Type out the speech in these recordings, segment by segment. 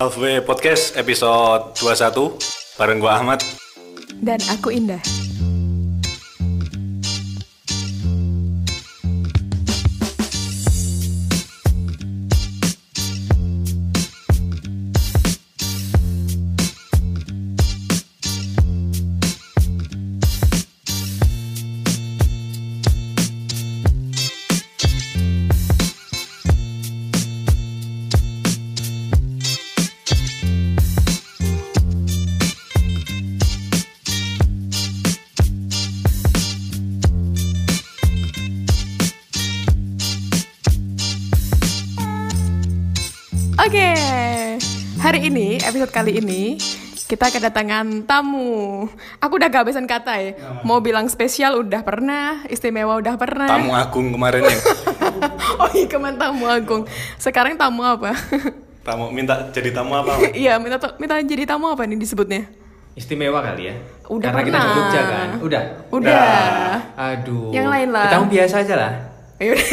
Halfway Podcast episode 21 bareng gua Ahmad. Dan aku Indah. Kali ini kita kedatangan tamu. Aku udah gak habisan kata ya. Mau bilang spesial udah pernah, istimewa udah pernah. Tamu agung kemarin yang oh iya kemarin tamu agung. Sekarang tamu apa? tamu minta jadi tamu apa? Iya minta minta jadi tamu apa nih disebutnya? Istimewa kali ya? Udah Karena kita di pernah. Jogja kan? Udah? Udah. Aduh. Yang lain lah. Tamu biasa aja lah. Yaudah.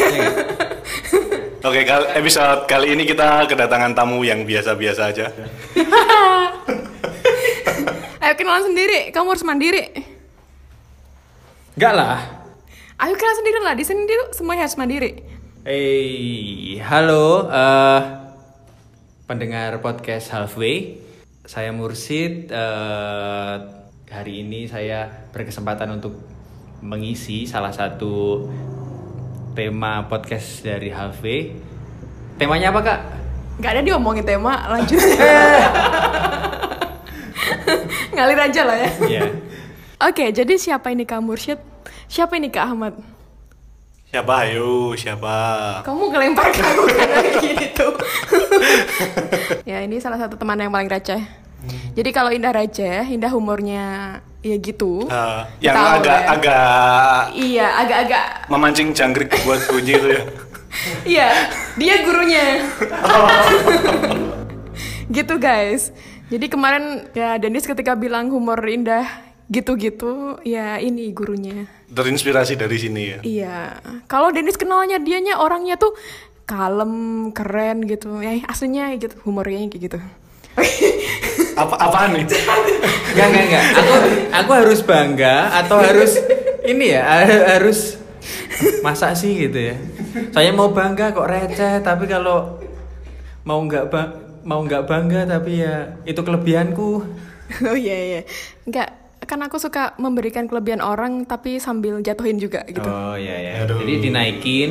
Oke, kali, episode kali ini kita kedatangan tamu yang biasa-biasa aja. Ayo kenalan sendiri. Kamu harus mandiri. Enggak lah. Ayo kenalan sendiri lah. Di sini dia semuanya harus mandiri. Hey, halo eh, pendengar podcast Halfway. Saya Mursid. eh, hari ini saya berkesempatan untuk mengisi salah satu tema podcast dari Halfway. Temanya apa kak? Gak ada diomongin tema, lanjut. Ngalir aja lah ya. Iya. Oke, jadi siapa ini Kak Mursyid? Siapa ini Kak Ahmad? Siapa? Ayo, siapa? Kamu ngelempar ke aku kan kayak gini tuh. ya, ini salah satu teman yang paling receh. Jadi kalau Indah receh, Indah humornya ya gitu. Ah, yang Tahu agak ya. agak Iya, agak-agak. memancing jangkrik buat bunyi itu ya. Iya, dia gurunya. gitu guys. Jadi kemarin ya Dennis ketika bilang humor Indah gitu-gitu, ya ini gurunya. Terinspirasi dari sini ya. Iya. Kalau Dennis kenalnya dianya orangnya tuh kalem, keren gitu. Ya aslinya gitu, humornya kayak gitu. Apa apaan nih? Enggak, enggak, enggak. Aku aku harus bangga atau harus ini ya, ha- harus masa sih gitu ya. Saya mau bangga kok receh, tapi kalau mau nggak ba- mau nggak bangga tapi ya itu kelebihanku. oh iya iya. Enggak, kan aku suka memberikan kelebihan orang tapi sambil jatuhin juga gitu. Oh iya ya. Aduh. Jadi dinaikin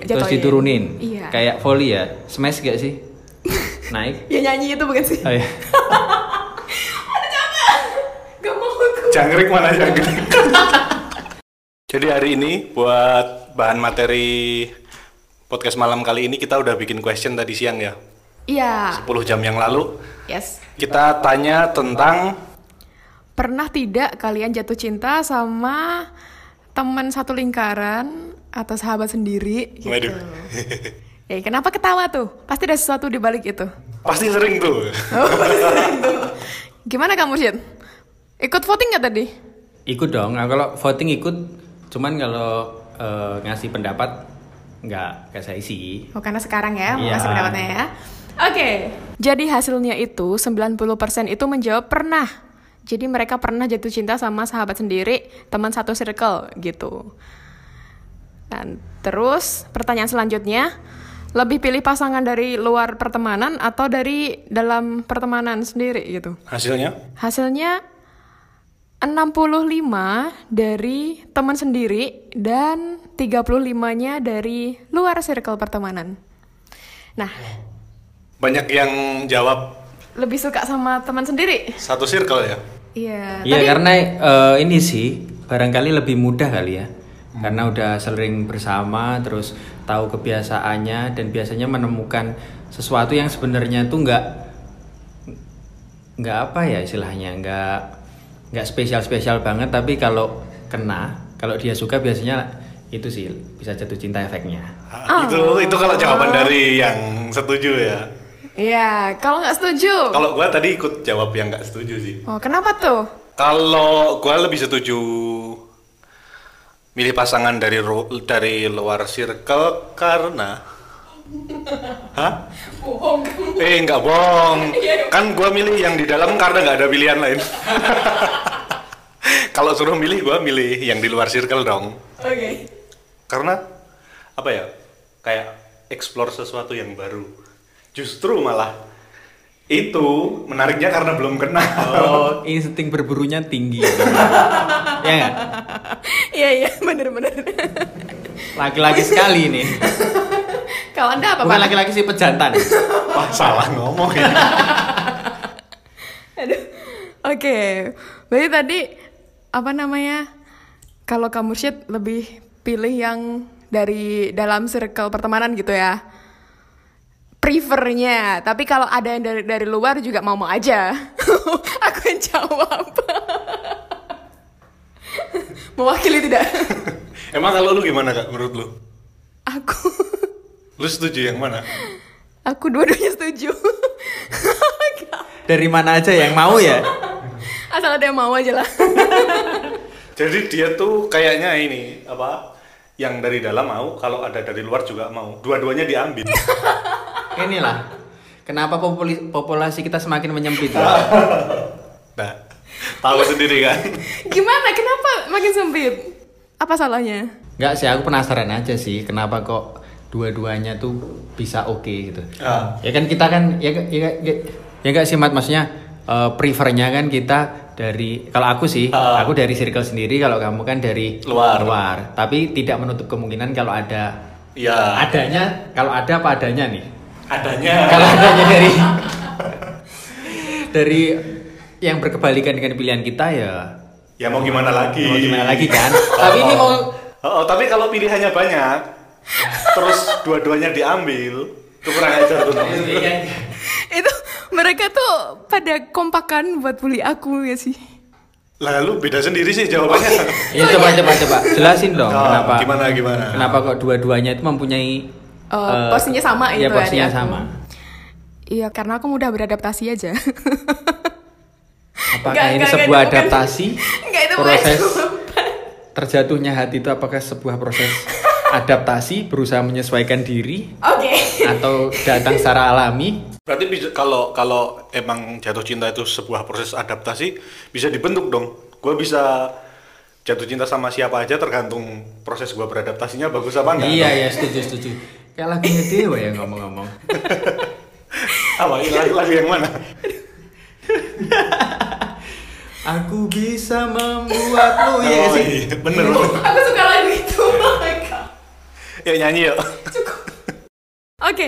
terus Jatuhin. diturunin. Iya. Kayak volley ya. Smash gak sih? Naik. Ya nyanyi itu bukan sih? Oh iya. Gak mau aku. Jangkrik mana jangkrik? Jadi hari ini buat bahan materi podcast malam kali ini kita udah bikin question tadi siang ya. Iya. 10 jam yang lalu Yes. kita tanya tentang Pernah tidak kalian jatuh cinta sama teman satu lingkaran atau sahabat sendiri gitu? Waduh. Ya, kenapa ketawa tuh? Pasti ada sesuatu di balik itu. Pasti sering tuh. Oh, Gimana kamu, Syed? Ikut voting nggak tadi? Ikut dong. Nah, kalau voting ikut, cuman kalau eh, ngasih pendapat nggak kayak saya sih. Oh, karena sekarang ya, mau Iya. kasih pendapatnya ya. Oke. Jadi hasilnya itu 90% itu menjawab pernah. Jadi mereka pernah jatuh cinta sama sahabat sendiri, teman satu circle gitu. Dan terus pertanyaan selanjutnya, lebih pilih pasangan dari luar pertemanan atau dari dalam pertemanan sendiri gitu? Hasilnya? Hasilnya 65 dari teman sendiri dan 35-nya dari luar circle pertemanan. Nah, Banyak yang jawab lebih suka sama teman sendiri. satu circle ya. Iya. Iya karena eh, ini sih barangkali lebih mudah kali ya. Karena udah sering bersama, terus tahu kebiasaannya dan biasanya menemukan sesuatu yang sebenarnya tuh nggak nggak apa ya istilahnya nggak nggak spesial spesial banget tapi kalau kena kalau dia suka biasanya itu sih bisa jatuh cinta efeknya Ah, Itu itu kalau jawaban dari yang setuju ya. Iya, kalau nggak setuju. Kalau gua tadi ikut jawab yang nggak setuju sih. Oh, kenapa tuh? Kalau gua lebih setuju milih pasangan dari dari luar circle karena Hah? Bohong. Eh, nggak bohong. Kan gua milih yang di dalam karena nggak ada pilihan lain. Kalau suruh milih, gua milih yang di luar circle dong. Oke. Karena apa ya? Kayak explore sesuatu yang baru. Justru malah itu menariknya karena belum kenal. Oh, insting berburunya tinggi. ya nggak? Iya iya bener-bener. Laki-laki sekali nih. Kalau anda apa Bukan Pak? laki-laki sih pejantan. Wah, salah ngomong ya. Aduh. Oke, berarti tadi apa namanya? Kalau kamu shit lebih pilih yang dari dalam circle pertemanan gitu ya? Prefernya, tapi kalau ada yang dari dari luar juga mau mau aja. Aku yang jawab. Mewakili tidak? Emang kalau lu gimana kak menurut lu? Aku, Lu setuju yang mana? aku dua-duanya setuju. Dari mana aja yang mau ya? Asal ada yang mau aja lah. Jadi dia tuh kayaknya ini apa? Yang dari dalam mau, kalau ada dari luar juga mau. Dua-duanya diambil. Inilah. Kenapa populasi kita semakin menyempit? Nah, tahu sendiri kan? Gimana? Kenapa makin sempit? Apa salahnya? Enggak sih, aku penasaran aja sih kenapa kok dua-duanya tuh bisa oke gitu. Ah. Ya kan kita kan ya ya ya, ya enggak sih Mat maksudnya eh, prefernya kan kita dari kalau aku sih Ah. aku dari circle sendiri kalau kamu kan dari Luar. luar. Tapi tidak menutup kemungkinan kalau ada Iya. adanya kalau ada apa adanya nih. Adanya. Kalau adanya dari dari yang berkebalikan dengan pilihan kita ya Ya mau gimana lagi? mau gimana lagi kan? Tapi ini mau Oh, oh, tapi kalau pilihannya banyak, terus dua-duanya diambil, itu kurang ajar tuh. Nom. itu mereka tuh pada kompakan buat bully aku ya sih Lalu beda sendiri sih jawabannya. Ya coba coba coba jelasin dong Oh, kenapa gimana, gimana? Kenapa kok dua-duanya itu mempunyai Eh, eh, porsinya sama ya, gitu ya, aku. sama. iya karena aku mudah beradaptasi aja Apakah Nggak, ini nggak, sebuah bukan- adaptasi? Nggak, itu proses jawaban. terjatuhnya hati itu apakah sebuah proses adaptasi berusaha menyesuaikan diri oke atau datang secara alami? Berarti bisa, kalau kalau emang jatuh cinta itu sebuah proses adaptasi, bisa dibentuk dong. Gue bisa jatuh cinta sama siapa aja tergantung proses gue beradaptasinya bagus apa enggak. Iya ya setuju setuju. Kayak lagunya Dewa ya ngomong-ngomong. Apa? Lagu, lagu yang mana? Aku bisa membuatmu ya Oh, sih. iya, bener bener. aku suka lagu itu oh my God. Yuk nyanyi yuk. oke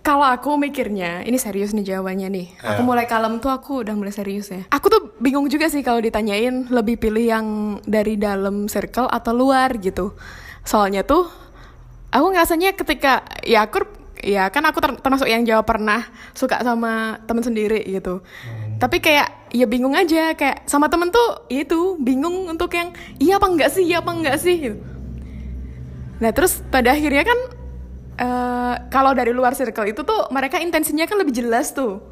kalau aku mikirnya ini serius nih jawabannya nih aku mulai kalem tuh aku udah mulai serius ya aku tuh bingung juga sih kalau ditanyain lebih pilih yang dari dalam circle atau luar gitu soalnya tuh aku ngerasanya ketika ya aku ya kan aku ter- termasuk yang jawab pernah suka sama temen sendiri gitu tapi kayak ya bingung aja kayak sama temen tuh ya itu bingung untuk yang iya apa enggak sih iya apa enggak sih gitu. nah terus pada akhirnya kan eh, kalau dari luar circle itu tuh mereka intensinya kan lebih jelas tuh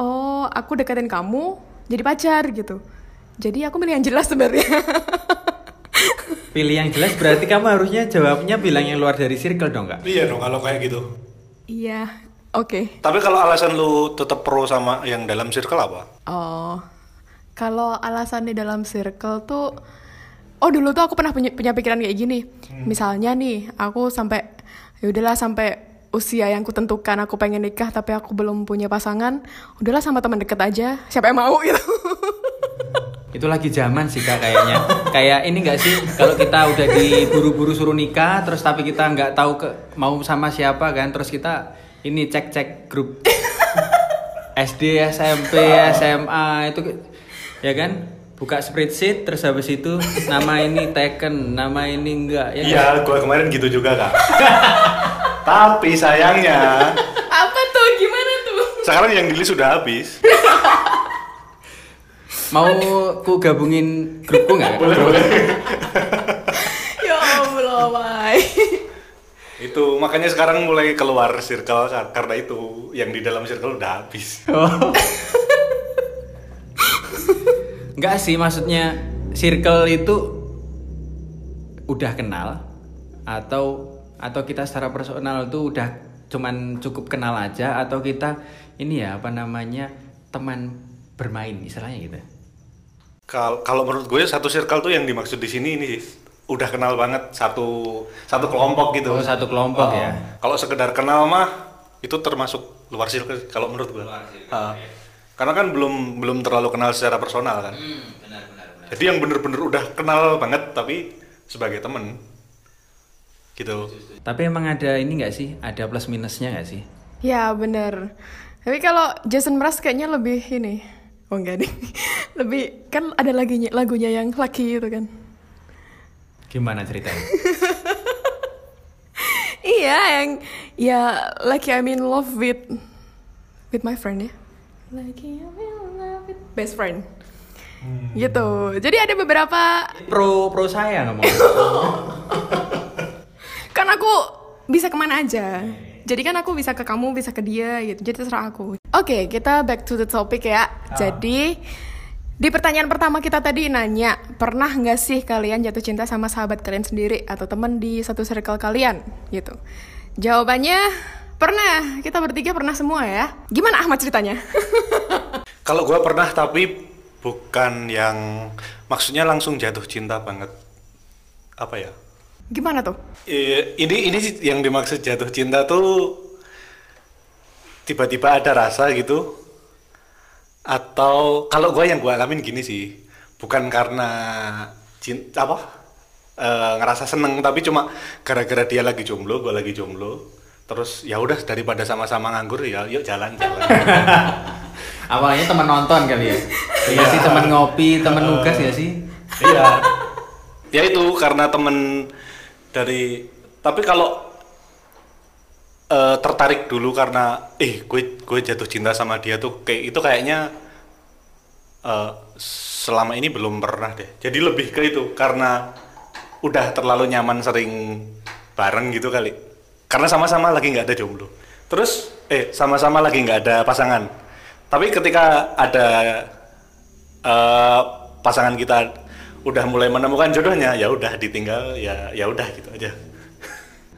oh aku deketin kamu jadi pacar gitu jadi aku milih yang jelas sebenarnya Pilih yang jelas berarti kamu harusnya jawabnya bilang yang luar dari circle dong kak? Iya dong kalau kayak gitu. iya oke Tapi kalau alasan lu tetap pro sama yang dalam circle apa? Oh, kalau alasan di dalam circle tuh, oh dulu tuh aku pernah punya, punya pikiran kayak gini. Misalnya nih, aku sampai, ya udahlah sampai usia yang kutentukan aku pengen nikah tapi aku belum punya pasangan, udahlah sama teman deket aja, siapa yang mau gitu. Itu lagi zaman sih kak kayaknya. Kayak ini nggak sih kalau kita udah diburu-buru suruh nikah, terus tapi kita nggak tahu ke mau sama siapa kan, terus kita ini cek-cek grup SD, SMP, SMA itu ya kan buka spreadsheet terus habis itu nama ini taken, nama ini enggak ya kan? Iya, gua kemarin gitu juga kak. Tapi sayangnya Apa tuh? Gimana tuh? sekarang yang dili sudah habis. Mau ku gabungin grupku nggak? Boleh boleh. ya Allah. Itu makanya sekarang mulai keluar circle kar- karena itu yang di dalam circle udah habis. Oh. Enggak sih, maksudnya circle itu udah kenal atau atau kita secara personal tuh udah cuman cukup kenal aja atau kita ini ya apa namanya teman bermain istilahnya gitu Kal- kalau menurut gue satu circle tuh yang dimaksud di sini ini sih udah kenal banget satu satu kelompok gitu. Oh, satu kelompok Oh, ya. Kalau sekedar kenal mah itu termasuk luar circle kalau menurut gue. Ah. Karena kan belum belum terlalu kenal secara personal kan. Jadi yang bener-bener udah kenal banget tapi sebagai temen gitu. tapi emang ada ini nggak sih ada plus minusnya nggak sih Ya bener. Tapi kalau Jason Mraz kayaknya lebih ini. Oh enggak deh. Lebih kan ada lagunya lagunya yang Lucky itu kan. Gimana ceritanya Iya yang ya Lucky I'm in love with with my friend ya. Lucky I'm in love with best friend. Gitu. Jadi ada beberapa pro pro saya ngomong kan aku bisa ke mana aja. Jadi kan aku bisa ke kamu, bisa ke dia gitu. Jadi terserah aku. Oke, kita back to the topic ya. Jadi di pertanyaan pertama kita tadi nanya, pernah nggak sih kalian jatuh cinta sama sahabat kalian sendiri atau teman di satu circle kalian gitu? Jawabannya pernah. Kita bertiga pernah semua ya. Gimana Ahmad ceritanya? Kalau gue pernah tapi bukan yang maksudnya langsung jatuh cinta banget. Apa ya? Gimana tuh? Eh, ini ini yang dimaksud jatuh cinta tuh tiba-tiba ada rasa gitu atau kalau gue yang gue alamin gini sih bukan karena cinta apa eh, ngerasa seneng tapi cuma gara-gara dia lagi jomblo gue lagi jomblo. Terus ya udah daripada sama-sama nganggur ya yuk jalan-jalan. Awalnya teman nonton kali ya? Iya sih teman ngopi teman nugas ya sih? iya. Ya itu karena temen dari tapi kalau eh, tertarik dulu karena eh gue gue jatuh cinta sama dia tuh kayak itu kayaknya eh, selama ini belum pernah deh. Jadi lebih ke itu karena udah terlalu nyaman sering bareng gitu kali. Karena sama-sama lagi nggak ada jomblo. Terus eh sama-sama lagi nggak ada pasangan. Tapi ketika ada eh, pasangan kita udah mulai menemukan jodohnya ya udah ditinggal ya ya udah gitu aja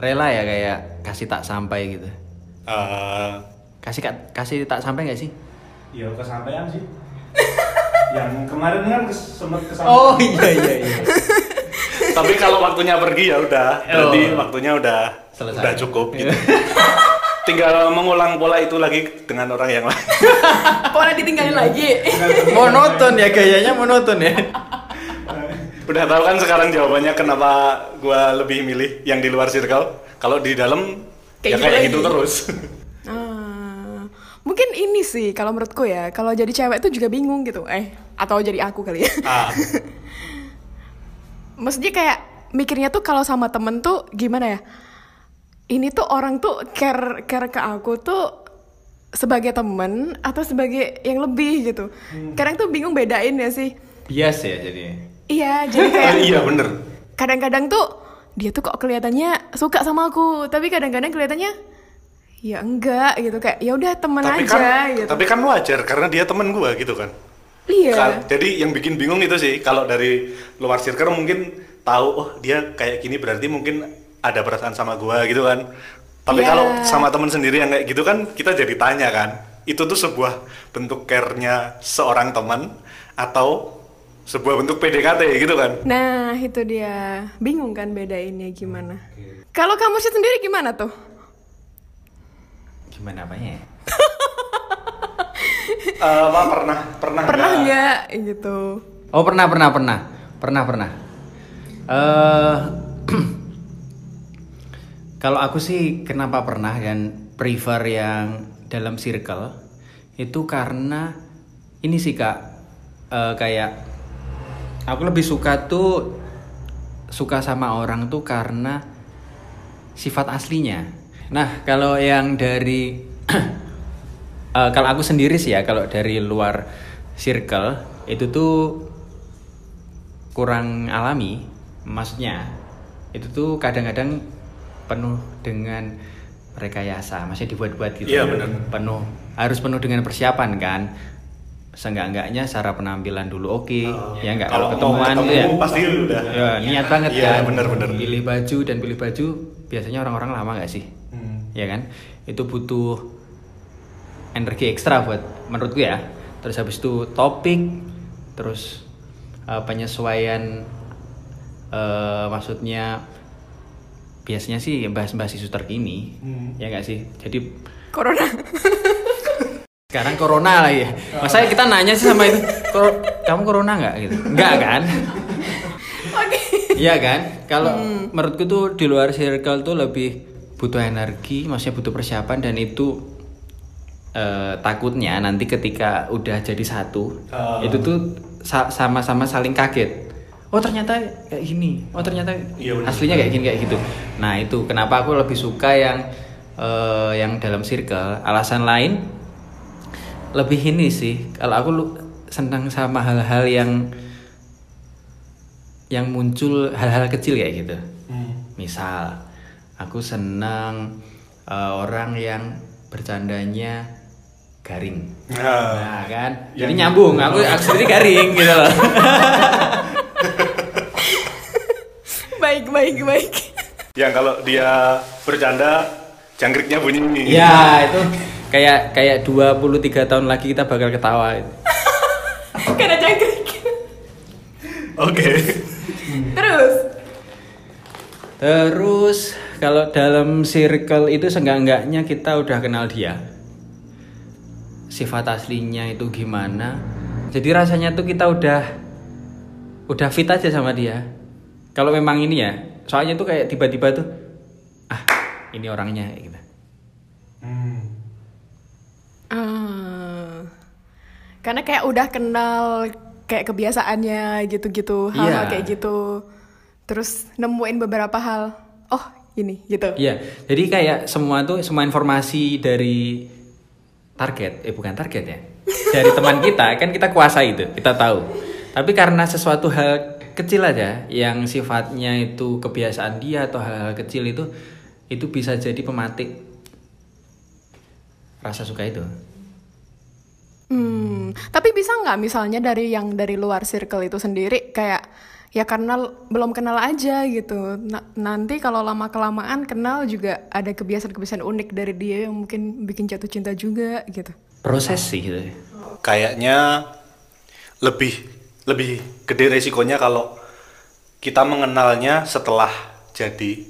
rela ya kayak kasih tak sampai gitu. Eh, kasih ka- kasih tak sampai nggak sih? ya kesampaian sih. Yang kemarin kan sempat oh iya iya iya. Tapi kalau waktunya pergi ya udah. Berarti Oh. waktunya udah Selesai. udah cukup gitu. Tinggal mengulang pola itu lagi dengan orang yang lain. Pola ditinggalin lagi. monoton ya gayanya monoton ya udah tahu kan sekarang jawabannya kenapa gua lebih milih yang di luar circle kalau di dalam Kayak ya gitu kayak lagi. gitu terus Ah, mungkin ini sih kalau menurutku ya, kalau jadi cewek tuh juga bingung gitu. Eh, atau jadi aku kali ya. ah, Maksudnya kayak mikirnya tuh kalau sama temen tuh gimana ya? Ini tuh orang tuh care care ke aku tuh sebagai temen atau sebagai yang lebih gitu. Kadang tuh bingung bedain ya sih. bias ya jadi Iya, jadi kayak iya bener kadang-kadang tuh dia tuh kok kelihatannya suka sama aku, tapi kadang-kadang kelihatannya ya enggak gitu kayak ya udah temen tapi aja kan gitu. tapi kan wajar karena dia temen gua gitu kan iya. Kal- jadi yang bikin bingung itu sih kalau dari luar circle mungkin tahu oh dia kayak gini berarti mungkin ada perasaan sama gua gitu kan tapi Iya. kalau sama temen sendiri yang kayak gitu kan kita jadi tanya kan itu tuh sebuah bentuk care-nya seorang teman atau sebuah bentuk PDKT gitu kan Nah, itu dia. Bingung kan bedainnya gimana. Kalau kamu sih sendiri gimana tuh? gimana apanya ya Eh, apa pernah pernah Pernah nggak? gitu? Oh pernah pernah pernah pernah pernah. Eh kalau aku sih kenapa pernah dan prefer yang dalam circle itu karena ini sih kak eh, kayak aku lebih suka tuh suka sama orang tuh karena sifat aslinya. Nah kalau yang dari Eh, kalau aku sendiri sih ya kalau dari luar circle itu tuh kurang alami maksudnya itu tuh kadang-kadang penuh dengan rekayasa masih dibuat-buat gitu Iya, benar. penuh harus penuh dengan persiapan kan seenggak-enggaknya secara penampilan dulu oke. Ya enggak kalau, ketemuan ketemu, ya. pasti udah. ya, niat banget Iya, kan bener-bener. pilih baju dan pilih baju biasanya orang-orang lama nggak sih? Hmm. ya kan? Itu butuh energi ekstra buat menurutku ya. Terus habis itu topik terus eh, penyesuaian eh, maksudnya biasanya sih bahas-bahas isu terkini ya nggak sih? Jadi Corona. sekarang corona lah ya masa kita nanya sih sama itu "Kor- kamu corona nggak gitu nggak kan Oke. Iya kan? Kalau menurutku tuh di luar circle tuh lebih butuh energi, maksudnya butuh persiapan dan itu eh, takutnya nanti ketika udah jadi satu, Ah. itu tuh sa- sama-sama saling kaget. Oh ternyata kayak gini. Oh ternyata benar. aslinya kayak gini kayak gitu. Nah itu kenapa aku lebih suka yang eh, yang dalam circle. Alasan lain lebih ini sih. Kalau aku lu senang sama hal-hal yang yang muncul hal-hal kecil kayak gitu. Misal, aku senang eh, orang yang bercandanya garing. Nah, Nah kan, Yang- jadi nyambung. Aku aku sendiri garing gitu loh. Baik, baik, baik. yang kalau dia bercanda jangkriknya bunyi. ya itu kayak kayak 23 tahun lagi kita bakal ketawa. Karena jangkrik. Oke. Terus. Terus kalau dalam circle itu seenggak-enggaknya kita udah kenal dia. Sifat aslinya itu gimana? Jadi rasanya tuh kita udah udah fit aja sama dia. Kalau memang ini ya, soalnya tuh kayak tiba-tiba tuh ah, ini orangnya kayak gitu. Hmm. Ah. karena kayak udah kenal kayak kebiasaannya gitu-gitu, hal-hal Iya. kayak gitu. Terus nemuin beberapa hal. Oh, ini gitu. Iya, jadi kayak semua tuh semua informasi dari target, eh bukan target ya, dari teman kita kan kita kuasai itu, kita tahu. Tapi karena sesuatu hal kecil aja yang sifatnya itu kebiasaan dia atau hal-hal kecil itu itu bisa jadi pematik rasa suka itu. Hmm, tapi bisa nggak misalnya dari yang dari luar circle itu sendiri kayak ya karena belum kenal aja gitu. Na- nanti kalau lama kelamaan kenal juga ada kebiasaan-kebiasaan unik dari dia yang mungkin bikin jatuh cinta juga gitu. Proses sih gitu. Kayaknya lebih lebih gede resikonya kalau kita mengenalnya setelah jadi.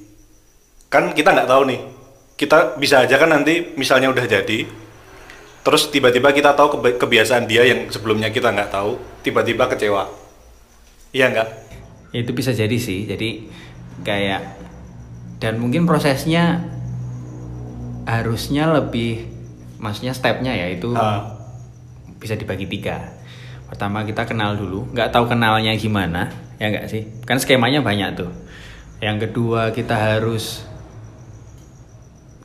Kan kita nggak tahu nih. Kita bisa aja kan nanti misalnya udah jadi, terus tiba-tiba kita tahu kebiasaan dia yang sebelumnya kita nggak tahu, tiba-tiba kecewa. Iya nggak? Ya, itu bisa jadi sih. Jadi kayak dan mungkin prosesnya harusnya lebih maksudnya stepnya ya itu Ah. bisa dibagi tiga. Pertama kita kenal dulu, nggak tahu kenalnya gimana, ya nggak sih? Kan skemanya banyak tuh. Yang kedua kita harus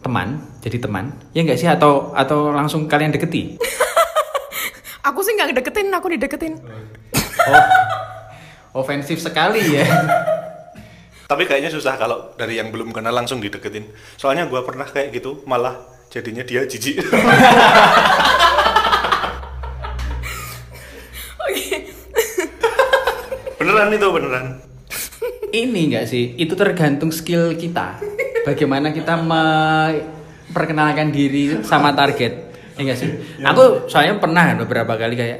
teman, jadi teman, ya nggak sih? Atau atau langsung kalian deketi? Aku sih nggak deketin, aku dideketin. Oh, ofensif sekali ya. Tapi kayaknya susah kalau dari yang belum kenal langsung dideketin. Soalnya gua pernah kayak gitu, malah jadinya dia jijik. Oke. beneran itu beneran. Ini nggak sih? Itu tergantung skill kita. Bagaimana kita memperkenalkan diri sama target. Ya nggak sih? Aku soalnya pernah beberapa kali kayak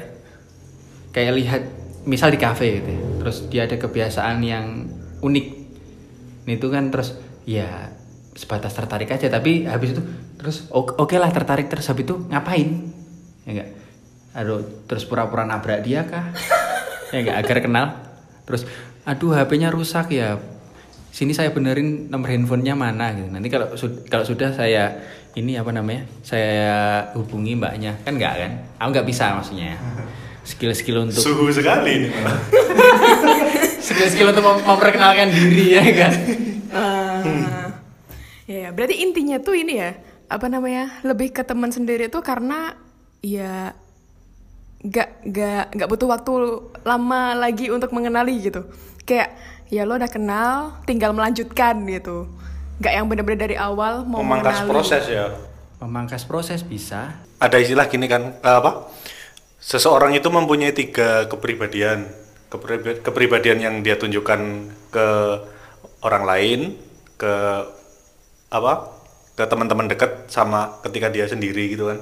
kayak lihat misal di kafe gitu. ya. Terus dia ada kebiasaan yang unik. Itu kan terus ya sebatas tertarik aja tapi habis itu terus oke oke lah tertarik terus habis itu ngapain? Ya enggak? Aduh, terus pura-pura nabrak dia kah? ya enggak agar kenal. Terus aduh HP-nya rusak ya. Sini saya benerin nomor handphonenya mana gitu. Nanti kalau kalau sudah saya ini apa namanya? Saya hubungi mbaknya. Kan enggak kan? Aku nggak bisa maksudnya. Skill-skill untuk Suhu sekali ini. skill-skill untuk mem- memperkenalkan diri ya kan. Ah. ya, ya, berarti intinya tuh ini ya, apa namanya? Lebih ke teman sendiri tuh karena ya gak gak gak butuh waktu lama lagi untuk mengenali gitu. Kayak ya lo udah kenal, tinggal melanjutkan gitu. Gak yang bener-bener dari awal mau Memangkas mengenali. proses ya. Memangkas proses bisa. Ada istilah gini kan, eh, apa? Seseorang itu mempunyai tiga kepribadian. Kepriba- Kepribadian yang dia tunjukkan ke orang lain, ke apa? ke teman-teman dekat sama ketika dia sendiri gitu kan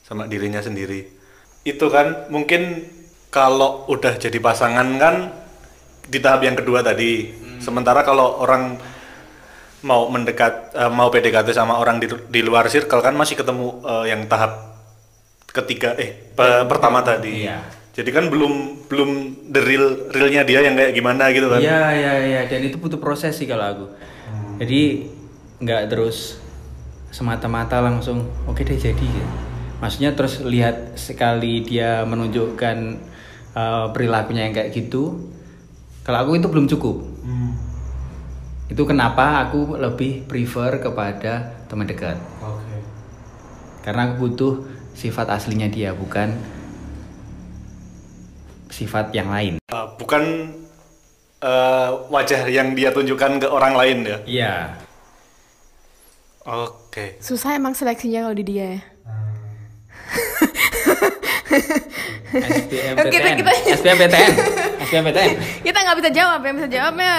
sama dirinya sendiri itu kan mungkin kalau udah jadi pasangan kan di tahap yang kedua tadi sementara kalau orang mau mendekat eh, mau PDKT sama orang di, di luar circle kan masih ketemu eh, yang tahap ketiga eh pe- pertama tadi Iya. jadi kan belum belum the real realnya dia yang kayak gimana gitu kan Iya iya iya dan itu butuh proses sih kalau aku. Jadi nggak terus semata-mata langsung oke deh jadi gitu. Maksudnya terus lihat sekali dia menunjukkan uh, perilakunya yang kayak gitu. Kalau aku itu belum cukup. Itu kenapa aku lebih prefer kepada teman dekat. Oke. Karena aku butuh sifat aslinya dia bukan sifat yang lain. Uh, bukan uh, wajah yang dia tunjukkan ke orang lain ya. Iya. Oke. Susah emang seleksinya kalau di dia ya. SBMPTN. Kita- kita- SBMPTN. SBMPTN. Kita nggak bisa jawab ya, bisa jawabnya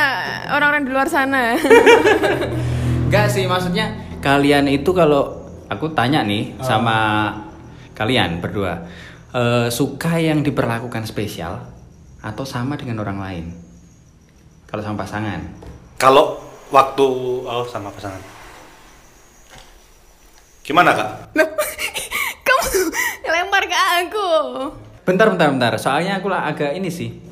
orang-orang di luar sana. Enggak sih, maksudnya kalian itu kalau aku tanya nih sama kalian berdua, eh, suka yang diperlakukan spesial atau sama dengan orang lain? Kalau sama pasangan. Kalau waktu oh sama pasangan. Gimana kak? Kamu lempar ke aku. Bentar, bentar, bentar. Soalnya aku lah agak ini sih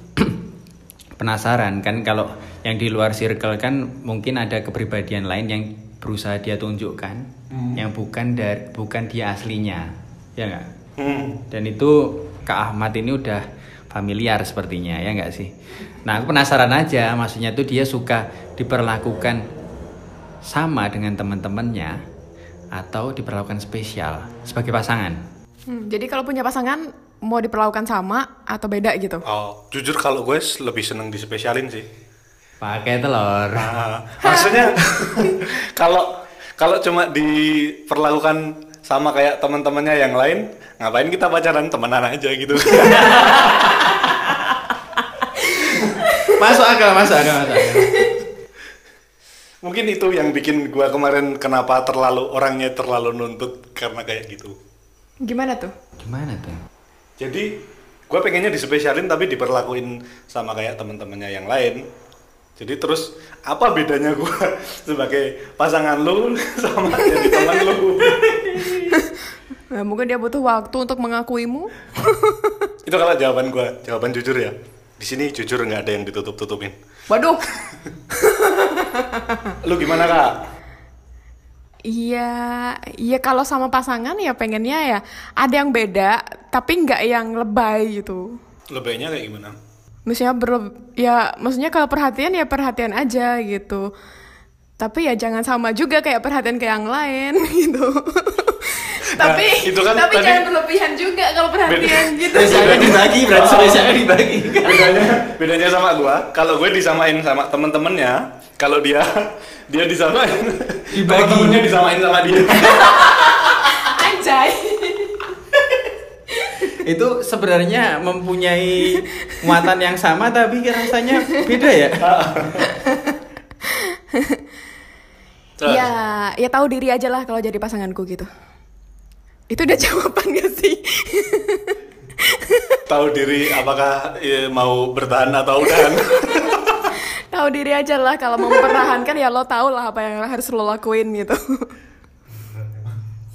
penasaran kan kalau yang di luar circle kan mungkin ada kepribadian lain yang berusaha dia tunjukkan yang bukan dari bukan dia aslinya, ya nggak? Hmm. Dan itu Kak Ahmad ini udah familiar sepertinya ya nggak sih? Nah aku penasaran aja, maksudnya tuh dia suka diperlakukan sama dengan teman-temannya atau diperlakukan spesial sebagai pasangan. Hmm, jadi kalau punya pasangan mau diperlakukan sama atau beda gitu? Oh, jujur kalau gue lebih seneng dispesialin sih. Pakai telur. Nah, maksudnya kalau kalau cuma diperlakukan sama kayak teman-temannya yang lain, ngapain kita pacaran temenan aja gitu. masuk akal, masuk akal, masuk akal. Mungkin itu yang bikin gua kemarin kenapa terlalu orangnya terlalu nuntut karena kayak gitu. Gimana tuh? Gimana tuh? Jadi gue pengennya dispesialin tapi diperlakuin sama kayak teman-temannya yang lain. Jadi terus apa bedanya gue sebagai pasangan lu sama jadi teman lu? Ya, mungkin dia butuh waktu untuk mengakuimu. Itu kalau jawaban gue, jawaban jujur ya. Di sini jujur nggak ada yang ditutup-tutupin. Waduh. Lu gimana kak? Iya, iya kalau sama pasangan ya pengennya ya ada yang beda, tapi nggak yang lebay gitu. Lebihnya kayak gimana? Maksudnya berle- ya maksudnya kalau perhatian ya perhatian aja gitu. Tapi ya jangan sama juga kayak perhatian ke yang lain gitu. tapi itu kan tapi tadi- jangan berlebihan juga kalau perhatian gitu. Spesialnya dibagi, berarti spesialnya dibagi. bedanya bedanya sama gua kalau gue disamain sama temen-temennya kalau dia dia disamain Dibagi. temen-temennya disamain sama dia Anjay. itu sebenarnya mempunyai muatan yang sama tapi rasanya beda ya Terus, Ya, ya tahu diri aja lah kalau jadi pasanganku gitu. Itu udah jawaban gak sih? tahu diri apakah eh, mau bertahan atau udahan tahu diri aja lah kalau mau mempertahankan ya lo tau lah apa yang harus lo lakuin gitu.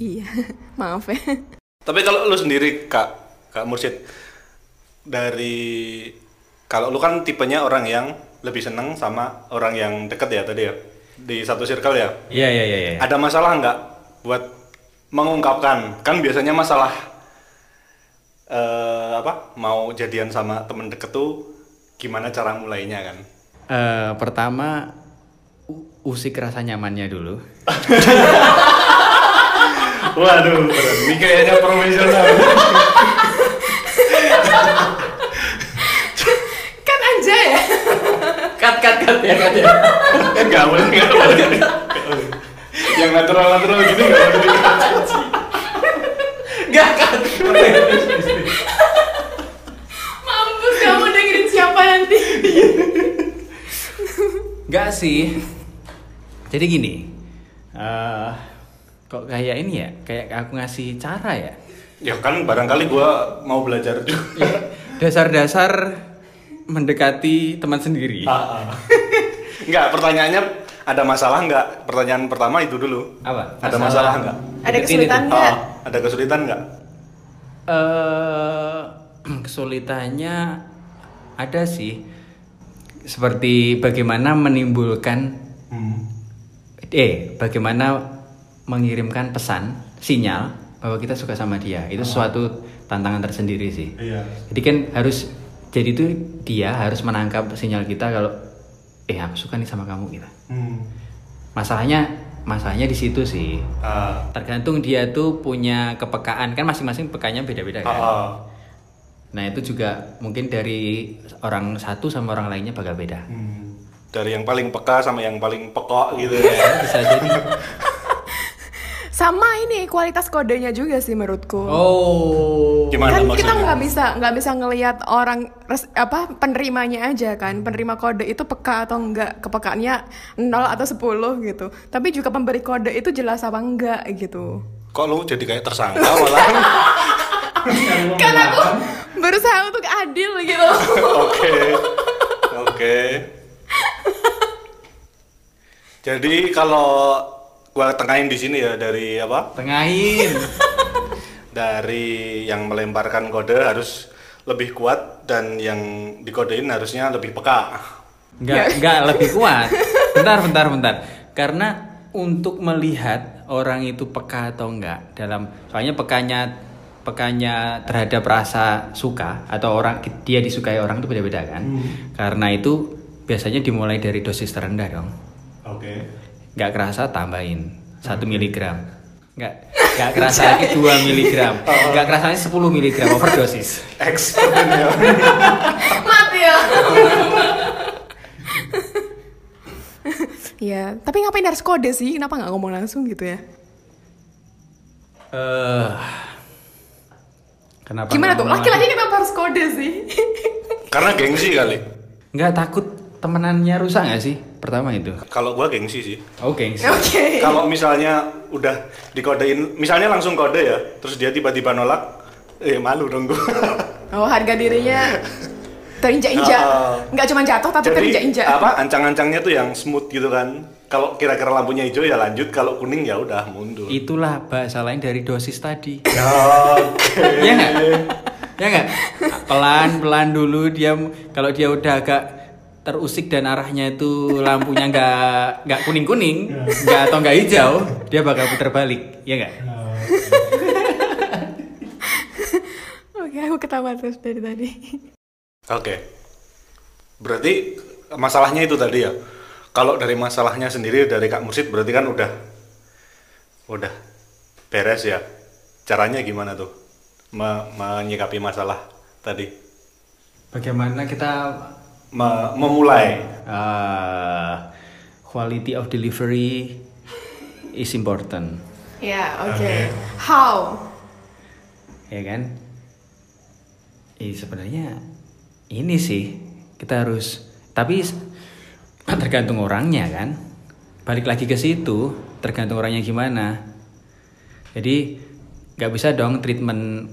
iya, maaf ya. tapi kalau lu sendiri kak kak Mursyid dari kalau lu kan tipenya orang yang lebih seneng sama orang yang deket ya tadi ya di satu circle ya iya iya iya iya. ada masalah nggak buat mengungkapkan kan biasanya masalah eh, apa mau jadian sama temen deket tuh gimana cara mulainya kan Eh, pertama usik rasa nyamannya dulu waduh ini kayaknya profesional Kan aja ya. cut cut cut ya cut ya nggak boleh nggak boleh Nggak boleh. yang natural natural gini nggak boleh nggak cut Mampus kamu dengerin siapa nanti. nggak sih jadi gini eh kok kayak ini ya kayak aku ngasih cara ya Ya kan barangkali gua mau belajar juga. dasar-dasar mendekati teman sendiri Ah, ah. Enggak, pertanyaannya ada masalah enggak? Pertanyaan pertama itu dulu. apa Ada masalah enggak? Ada kesulitan itu. Enggak. Ah, ada kesulitan enggak? eh kesulitannya ada sih seperti bagaimana menimbulkan Hmm. eh bagaimana mengirimkan pesan sinyal bahwa kita suka sama dia itu suatu tantangan tersendiri sih Iya. jadi kan harus jadi itu dia harus menangkap sinyal kita kalau eh aku suka nih sama kamu gitu Hmm. masalahnya masalahnya di situ sih Ah, tergantung dia tuh punya kepekaan kan masing-masing pekanya beda-beda kan ah. Nah itu juga mungkin dari orang satu sama orang lainnya bakal beda Hmm. Dari yang paling peka sama yang paling pekok gitu ya. bisa jadi Sama ini kualitas kodenya juga sih menurutku. oh Gimana kan maksudnya? kita nggak bisa nggak bisa ngelihat orang res- apa penerimanya aja kan penerima kode itu peka atau enggak kepekaannya 0 atau 10 gitu tapi juga pemberi kode itu jelas apa enggak gitu Kok lu jadi kayak tersangka malah? kan aku berusaha untuk adil gitu Oke. Oke. Jadi kalau gua tengahin di sini ya dari apa? tengahin Dari yang melemparkan kode harus lebih kuat dan yang dikodein harusnya lebih peka. nggak nggak lebih kuat bentar bentar bentar karena untuk melihat orang itu peka atau enggak dalam soalnya pekanya pekanya terhadap rasa suka atau orang dia disukai orang itu beda-beda kan? Karena itu biasanya dimulai dari dosis terendah dong. Oke. nggak kerasa tambahin satu miligram. Nggak nggak kerasa lagi dua miligram. Nggak kerasa lagi 10 miligram overdosis. Expert ya. mati ya. Ya tapi ngapain harus kode sih? Kenapa nggak ngomong langsung gitu ya? Eh kenapa gimana tuh laki-laki kenapa harus kode sih Karena gengsi kali. nggak takut temenannya rusak nggak sih pertama itu Kalau gua gengsi sih. oh gengsi oke Kalau misalnya udah dikodein, misalnya langsung kode ya, terus dia tiba-tiba nolak, eh malu dong gua. Oh harga dirinya terinjak-injak, nggak cuma jatuh tapi Jadi terinjak-injak. apa ancang-ancangnya tuh yang smooth gitu kan. Kalau kira-kira lampunya hijau ya lanjut, kalau kuning ya udah mundur. itulah bahasa lain dari dosis tadi Oke. ya nggak ya nggak pelan pelan dulu dia kalau dia udah agak terusik dan arahnya itu lampunya nggak nggak kuning kuning nggak atau nggak hijau dia bakal putar balik ya nggak Oke, aku ketawa terus dari tadi. Oke. Berarti masalahnya itu tadi ya. Kalau dari masalahnya sendiri dari Kak Mursid berarti kan udah udah beres ya. Caranya gimana tuh? Me- menyikapi masalah tadi. bagaimana kita Me- memulai. uh, quality of delivery is important Ya, oke. Oke. How? ya kan eh, sebenarnya ini sih kita harus tapi tergantung orangnya kan balik lagi ke situ tergantung orangnya gimana jadi nggak bisa dong treatment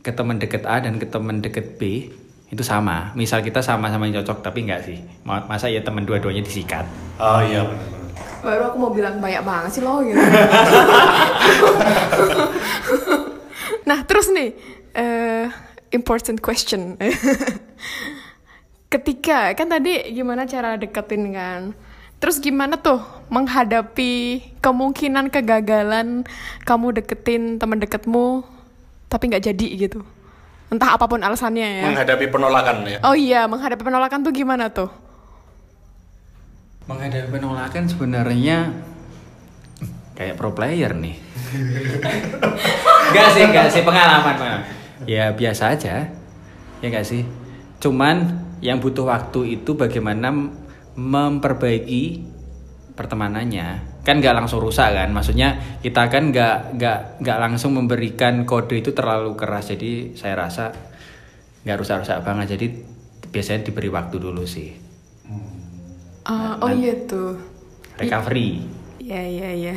ke teman deket A dan ke teman deket B itu sama misal kita sama-sama cocok tapi nggak sih Ma- masa ya teman dua-duanya disikat Oh iya. Baru aku mau bilang banyak banget sih lo gitu. nah, terus nih, eh, important question. Ketika kan tadi gimana cara deketin kan? Terus gimana tuh menghadapi kemungkinan kegagalan kamu deketin teman deketmu tapi nggak jadi gitu? Entah apa pun alasannya ya. Menghadapi penolakan ya. Oh iya, menghadapi penolakan tuh gimana tuh? menghadapi penolakan sebenarnya kayak pro player nih. Gak sih, gak sih pengalaman, pengalaman. Ya biasa aja, ya gak sih. Cuman yang butuh waktu itu bagaimana memperbaiki pertemanannya. Kan nggak langsung rusak kan, maksudnya kita kan nggak nggak nggak langsung memberikan kode itu terlalu keras. Jadi saya rasa nggak rusak-rusak banget. Jadi biasanya diberi waktu dulu sih. Ah, oh iya tuh. Recovery. Ya ya ya.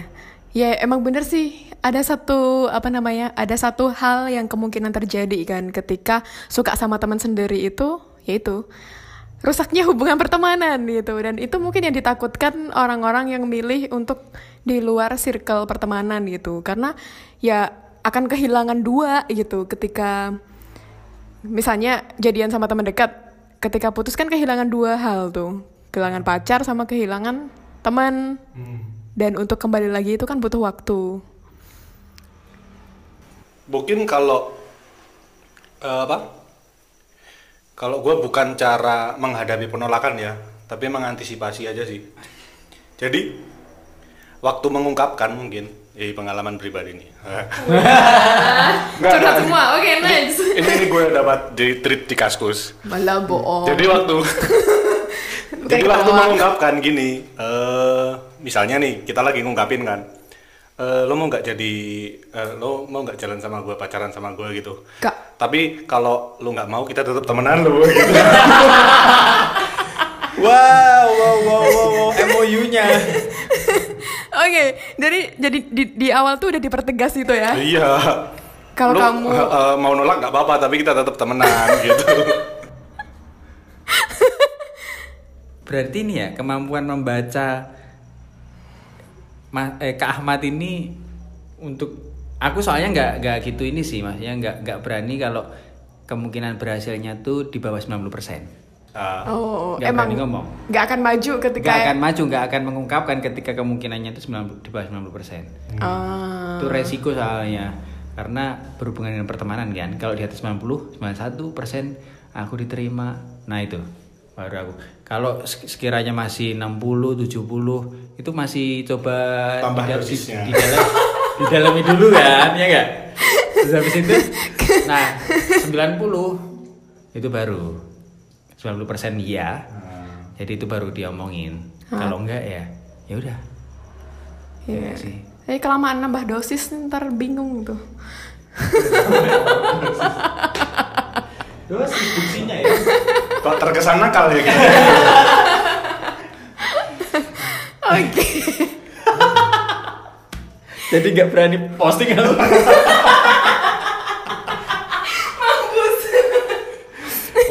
Ya emang bener sih. Ada satu apa namanya ada satu hal yang kemungkinan terjadi kan ketika suka sama teman sendiri itu yaitu rusaknya hubungan pertemanan gitu. Dan itu mungkin yang ditakutkan orang-orang yang milih untuk di luar circle pertemanan gitu. Karena ya akan kehilangan dua gitu ketika misalnya jadian sama teman dekat ketika putus kan kehilangan dua hal tuh. Kehilangan pacar sama kehilangan teman dan untuk kembali lagi itu kan butuh waktu Mungkin kalau eh, apa? Kalau gue bukan cara menghadapi penolakan ya, tapi mengantisipasi aja sih. Jadi waktu mengungkapkan mungkin, eh pengalaman pribadi nih. Nggak, curhat nggak. semua oke nice Ini, ini gue dapat di treat di kaskus. malah bohong Jadi waktu jadi waktu mengungkapkan gini, eh misalnya nih kita lagi ngungkapin kan, eh lo mau nggak jadi, eh, lo mau nggak jalan sama gue pacaran sama gue gitu. Kak. Tapi kalau lo nggak mau kita tetap temenan lo gitu. Wow, wow, wow, wow, wow. MOU-nya. Oke, jadi jadi di, di awal tuh udah dipertegas itu ya. iya. Kalau kamu- eh, mau nolak nggak apa-apa, tapi kita tetap temenan gitu. Berarti ini ya kemampuan membaca Ma- eh, Kak Ahmad ini untuk aku soalnya nggak nggak gitu ini sih maksudnya nggak nggak berani kalau kemungkinan berhasilnya tuh di bawah 90% Ah, Oh, Nggak emang berani ngomong. nggak akan maju ketika nggak akan maju nggak akan mengungkapkan ketika kemungkinannya itu 90 di bawah 90% Ah. itu resiko soalnya. Karena berhubungan dengan pertemanan kan. Kalau di atas 90 91 persen aku diterima. Nah itu baru aku kalau sek- sekiranya masih 60 70 itu masih coba Tambah di, dosisnya. di dalam di dalami dulu kan ya enggak terus habis itu nah 90 itu baru 90 persen iya jadi itu baru diomongin kalau enggak ya ya udah Iya Iya sih. Kelamaan nambah dosis ntar bingung tuh. dosis fungsinya ya kok terkesan nakal ya gitu. Oke. jadi nggak berani posting kalau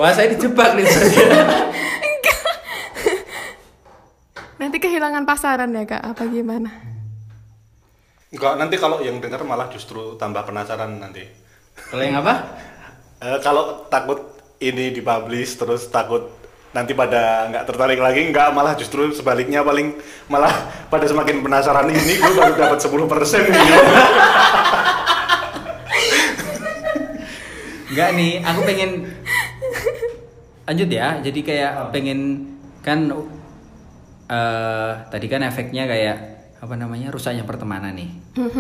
Wah saya dijebak nih Nanti kehilangan pasaran ya kak? Apa gimana? Enggak, nanti kalau yang dengar malah justru tambah penasaran nanti. Kalau yang apa? Eh, kalau takut ini dipublish terus takut nanti pada nggak tertarik lagi nggak malah justru sebaliknya paling malah pada semakin penasaran ini gue baru dapat 10% gitu. Enggak nih, aku pengen lanjut ya. Jadi kayak pengen kan eh tadi kan efeknya kayak apa namanya rusaknya pertemanan nih.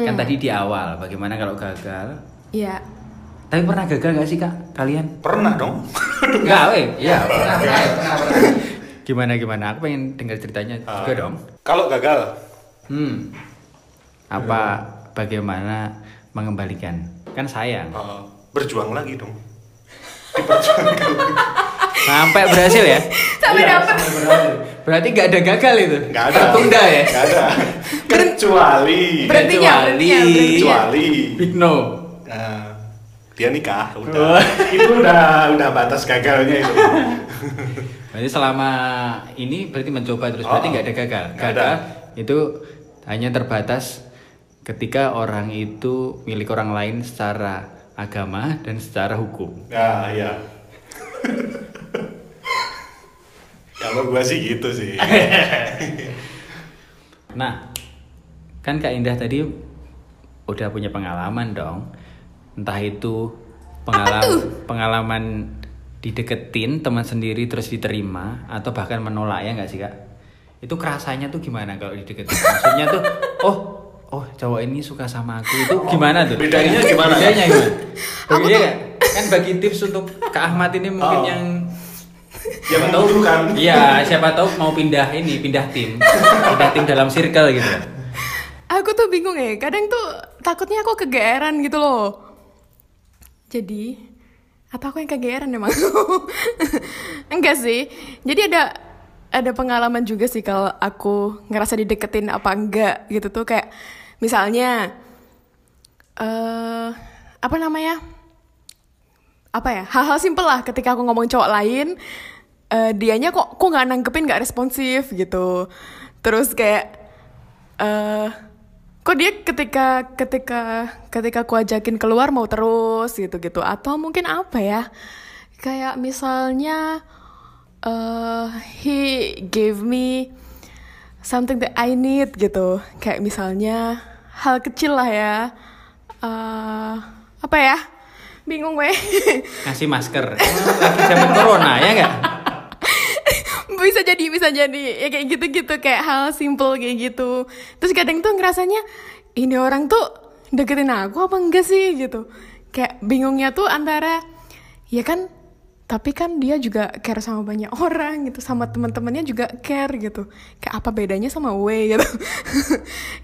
Kan tadi di awal bagaimana kalau gagal. Iya. Tapi pernah gagal nggak sih kak kalian? Pernah dong. Enggak, weh. Iya, pernah, pernah, pernah, pernah. Gimana gimana? Aku pengen dengar ceritanya Ah. juga dong. Kalau gagal, Hmm. Apa bagaimana mengembalikan? Kan sayang. eh, berjuang lagi dong. Diperjuangkan lagi. Sampai berhasil ya? Sampai Iya, berhasil. Berarti nggak ada gagal itu? Nggak ada. Tertunda ya? Nggak ada. Kecuali. Berhentinya, Kecuali- berhentinya, berhentinya. Kecuali. Big no. eh, dia nikah, udah. itu udah udah batas gagalnya itu. Berarti selama ini berarti mencoba terus berarti Oh, nggak ada gagal. Gagal ada. itu hanya terbatas ketika orang itu milik orang lain secara agama dan secara hukum. Ya, iya. Kalau gua sih gitu sih. Nah, kan Kak Indah tadi udah punya pengalaman dong. Entah itu pengalaman pengalaman dideketin teman sendiri terus diterima atau bahkan menolak ya nggak sih Kak? Itu kerasanya tuh gimana kalau dideketin? Maksudnya tuh, oh, oh cowok ini suka sama aku itu gimana tuh? Bedanya gimana? Bedanya gimana? Dia, kan bagi tips untuk Kak Ahmad ini mungkin Oh. yang Yang tahu kan. Iya, siapa tahu mau pindah ini, pindah tim, pindah tim dalam circle gitu. Aku tuh bingung ya. Kadang tuh takutnya aku kegeeran gitu loh. Jadi atau aku yang kegeeran emang? Enggak sih. Jadi ada ada pengalaman juga sih kalau aku ngerasa dideketin apa enggak gitu tuh kayak misalnya eh apa namanya apa ya hal-hal simpel lah ketika aku ngomong cowok lain eh dianya kok kok nggak nanggepin nggak responsif gitu terus kayak eh kok dia ketika ketika ketika aku ajakin keluar mau terus gitu gitu atau mungkin apa ya? Kayak misalnya eh he gave me something that I need gitu. Kayak misalnya hal kecil lah ya. Eh apa ya? Bingung gue. Ngasih masker. Lagi zaman corona ya nggak? Bisa jadi bisa jadi. Ya kayak gitu gitu kayak hal simple kayak gitu. Terus kadang tuh ngerasanya ini orang tuh deketin aku apa enggak sih? Gitu. Kayak bingungnya tuh antara ya kan tapi kan dia juga care sama banyak orang gitu sama teman-temannya juga care gitu. Kayak apa bedanya sama gue gitu.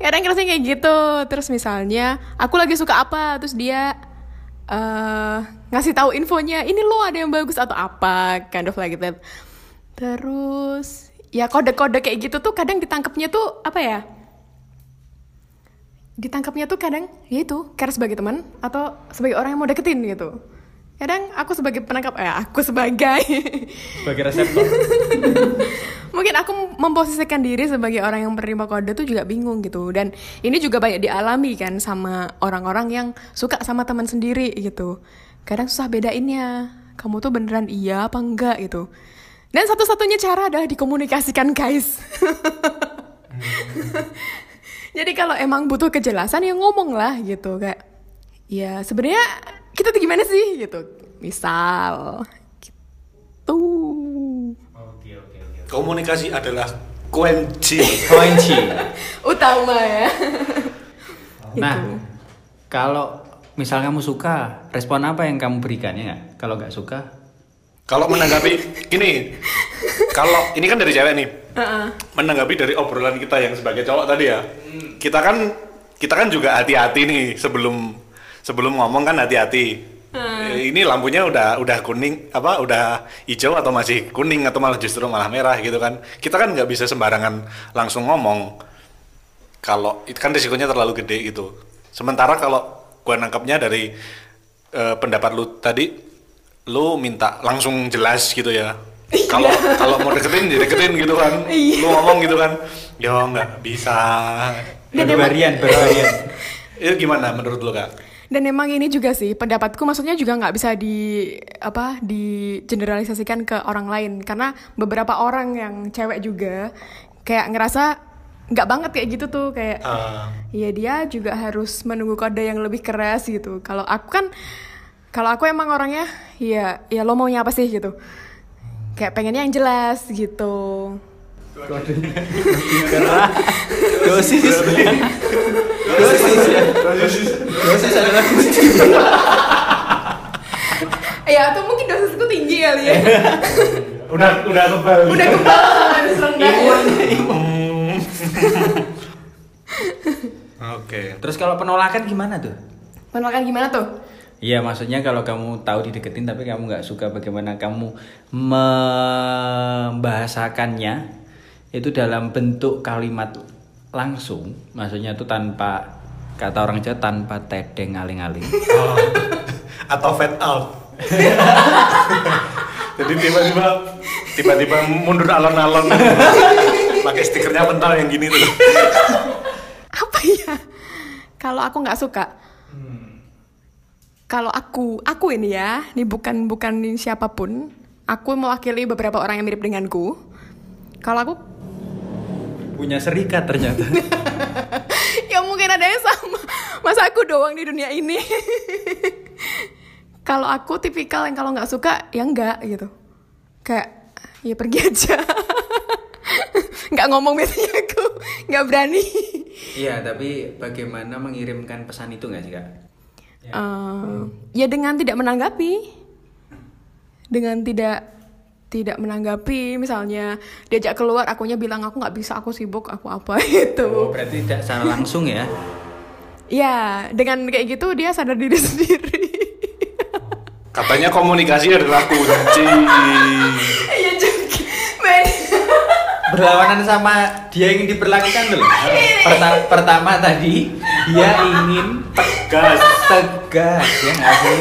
Kadang ngerasanya kayak gitu. Terus misalnya aku lagi suka apa? Terus dia eh ngasih tahu infonya ini lo ada yang bagus atau apa? Kind of like that terus ya kode-kode kayak gitu tuh kadang ditangkapnya tuh apa ya? Ditangkapnya tuh kadang ya itu care sebagai teman atau sebagai orang yang mau deketin gitu. Kadang aku sebagai penangkap eh aku sebagai Sebagai reseptor. mungkin aku memposisikan diri sebagai orang yang menerima kode tuh juga bingung gitu. Dan ini juga banyak dialami kan sama orang-orang yang suka sama teman sendiri gitu. Kadang susah bedainnya kamu tuh beneran iya apa enggak gitu dan satu-satunya cara adalah dikomunikasikan guys jadi kalau emang butuh kejelasan ya ngomong lah gitu kayak ya sebenarnya kita tuh gimana sih gitu misal gitu Oke oke oke. Komunikasi adalah kunci. Kunci. utama ya Nah, kalau misal kamu suka, respon apa yang kamu berikan ya? Kalau nggak suka, Kalau menanggapi gini, kalau ini kan dari cewek nih, menanggapi dari obrolan kita yang sebagai cowok tadi ya, kita kan kita kan juga hati-hati nih sebelum sebelum ngomong kan hati-hati. Eh, Ini lampunya udah udah kuning apa udah hijau atau masih kuning atau malah justru malah merah gitu kan? Kita kan nggak bisa sembarangan langsung ngomong. Kalau itu kan risikonya terlalu gede gitu. Sementara kalau gua nangkapnya dari eh, pendapat lu tadi lu minta langsung jelas gitu ya. Kalau kalau mau deketin ya deketin gitu kan. Lu ngomong gitu kan. Ya nggak bisa. Berharian, berharian. itu gimana menurut lu kak? Dan emang ini juga sih pendapatku maksudnya juga nggak bisa di apa di generalisasikan ke orang lain. Karena beberapa orang yang cewek juga kayak ngerasa nggak banget kayak gitu tuh. Kayak ya dia juga harus menunggu kode yang lebih keras gitu. Kalau aku kan kalau aku emang orangnya ya ya lo maunya apa sih gitu. Kayak pengennya yang jelas gitu. Karena dosis dosis ya. Dosis adalah kunci. Ya atau mungkin dosisku tinggi kali ya. udah udah kebal Udah kebal harus rendah. oke Terus kalau penolakan gimana tuh? Penolakan gimana tuh? Iya, maksudnya kalau kamu tahu dideketin tapi kamu nggak suka bagaimana kamu membahasakannya itu dalam bentuk kalimat langsung, maksudnya itu tanpa kata orang Jawa tanpa tedeng aling-aling. atau fade out. Jadi tiba-tiba tiba-tiba mundur alon-alon. Pakai stikernya pental yang gini tuh. Apa ya? Kalau aku nggak suka kalau aku aku ini ya ini bukan bukan siapa pun aku mewakili beberapa orang yang mirip denganku. Kalau aku Punya serikat ternyata. ya mungkin ada yang sama. Masa aku doang di dunia ini? Kalau aku tipikal yang kalau nggak suka ya enggak gitu. Kayak ya pergi aja. Nggak ngomong biasanya aku nggak berani. Iya, tapi bagaimana mengirimkan pesan itu nggak sih kak? Eh, ya dengan tidak menanggapi dengan tidak tidak menanggapi misalnya diajak keluar akunya bilang aku nggak bisa aku sibuk aku apa gitu Oh, berarti tidak secara langsung ya? ya dengan kayak gitu dia sadar diri sendiri katanya komunikasi adalah kunci. Berlawanan sama dia ingin diperlakukan dulu. Perta- pertama tadi dia ingin gas tegas ya nggak sih?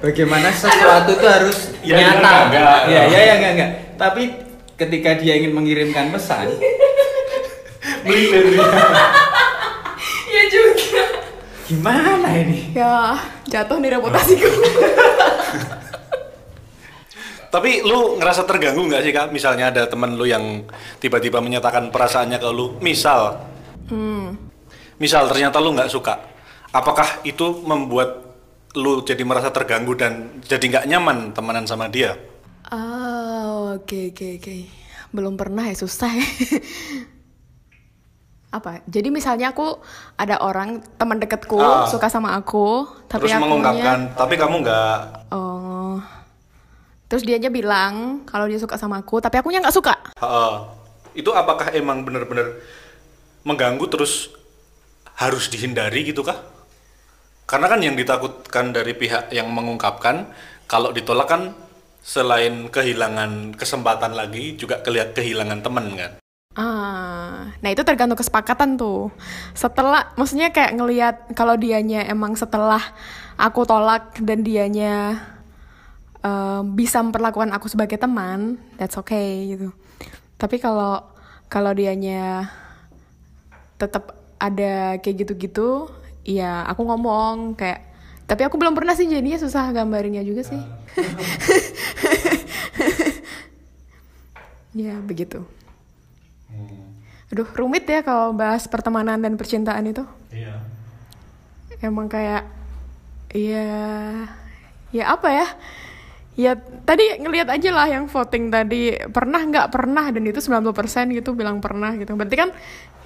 Bagaimana sesuatu itu harus Ya, ya, nyata. enggak. Ya, ya, ya, enggak, enggak. Tapi ketika dia ingin mengirimkan pesan, melintir ya juga gimana ini? ya jatuh nih reputasiku Tapi lu ngerasa terganggu nggak sih kak? Misalnya ada temen lu yang tiba-tiba menyatakan perasaannya ke lu, misal, hmm. misal ternyata lu nggak suka, apakah itu membuat lu jadi merasa terganggu dan jadi nggak nyaman temenan sama dia? Oh, oke oke oke. Belum pernah ya susah ya. Apa? Jadi misalnya aku ada orang teman deketku Ah. suka sama aku, tapi Terus akunya mengungkapkan, tapi kamu nggak, Oh. Terus dia aja bilang kalau dia suka sama aku, tapi akunya nggak suka. Heeh. itu apakah emang bener-bener mengganggu terus harus dihindari gitu kah? Karena kan yang ditakutkan dari pihak yang mengungkapkan, kalau ditolak kan selain kehilangan kesempatan lagi juga kelihat kehilangan temen kan? Ah, nah itu tergantung kesepakatan tuh. Setelah, maksudnya kayak ngelihat kalau dianya emang setelah aku tolak dan dianya eh, bisa memperlakukan aku sebagai teman, that's okay gitu. Tapi kalau kalau dianya tetap ada kayak gitu-gitu, ya aku ngomong kayak. Tapi aku belum pernah sih jadinya susah gambarinnya juga sih. ya begitu. Aduh, rumit ya kalau bahas pertemanan dan percintaan itu. Iya. Emang kayak ya ya apa ya? Ya tadi ngelihat aja lah yang voting tadi pernah nggak pernah dan itu 90% gitu bilang pernah gitu. Berarti kan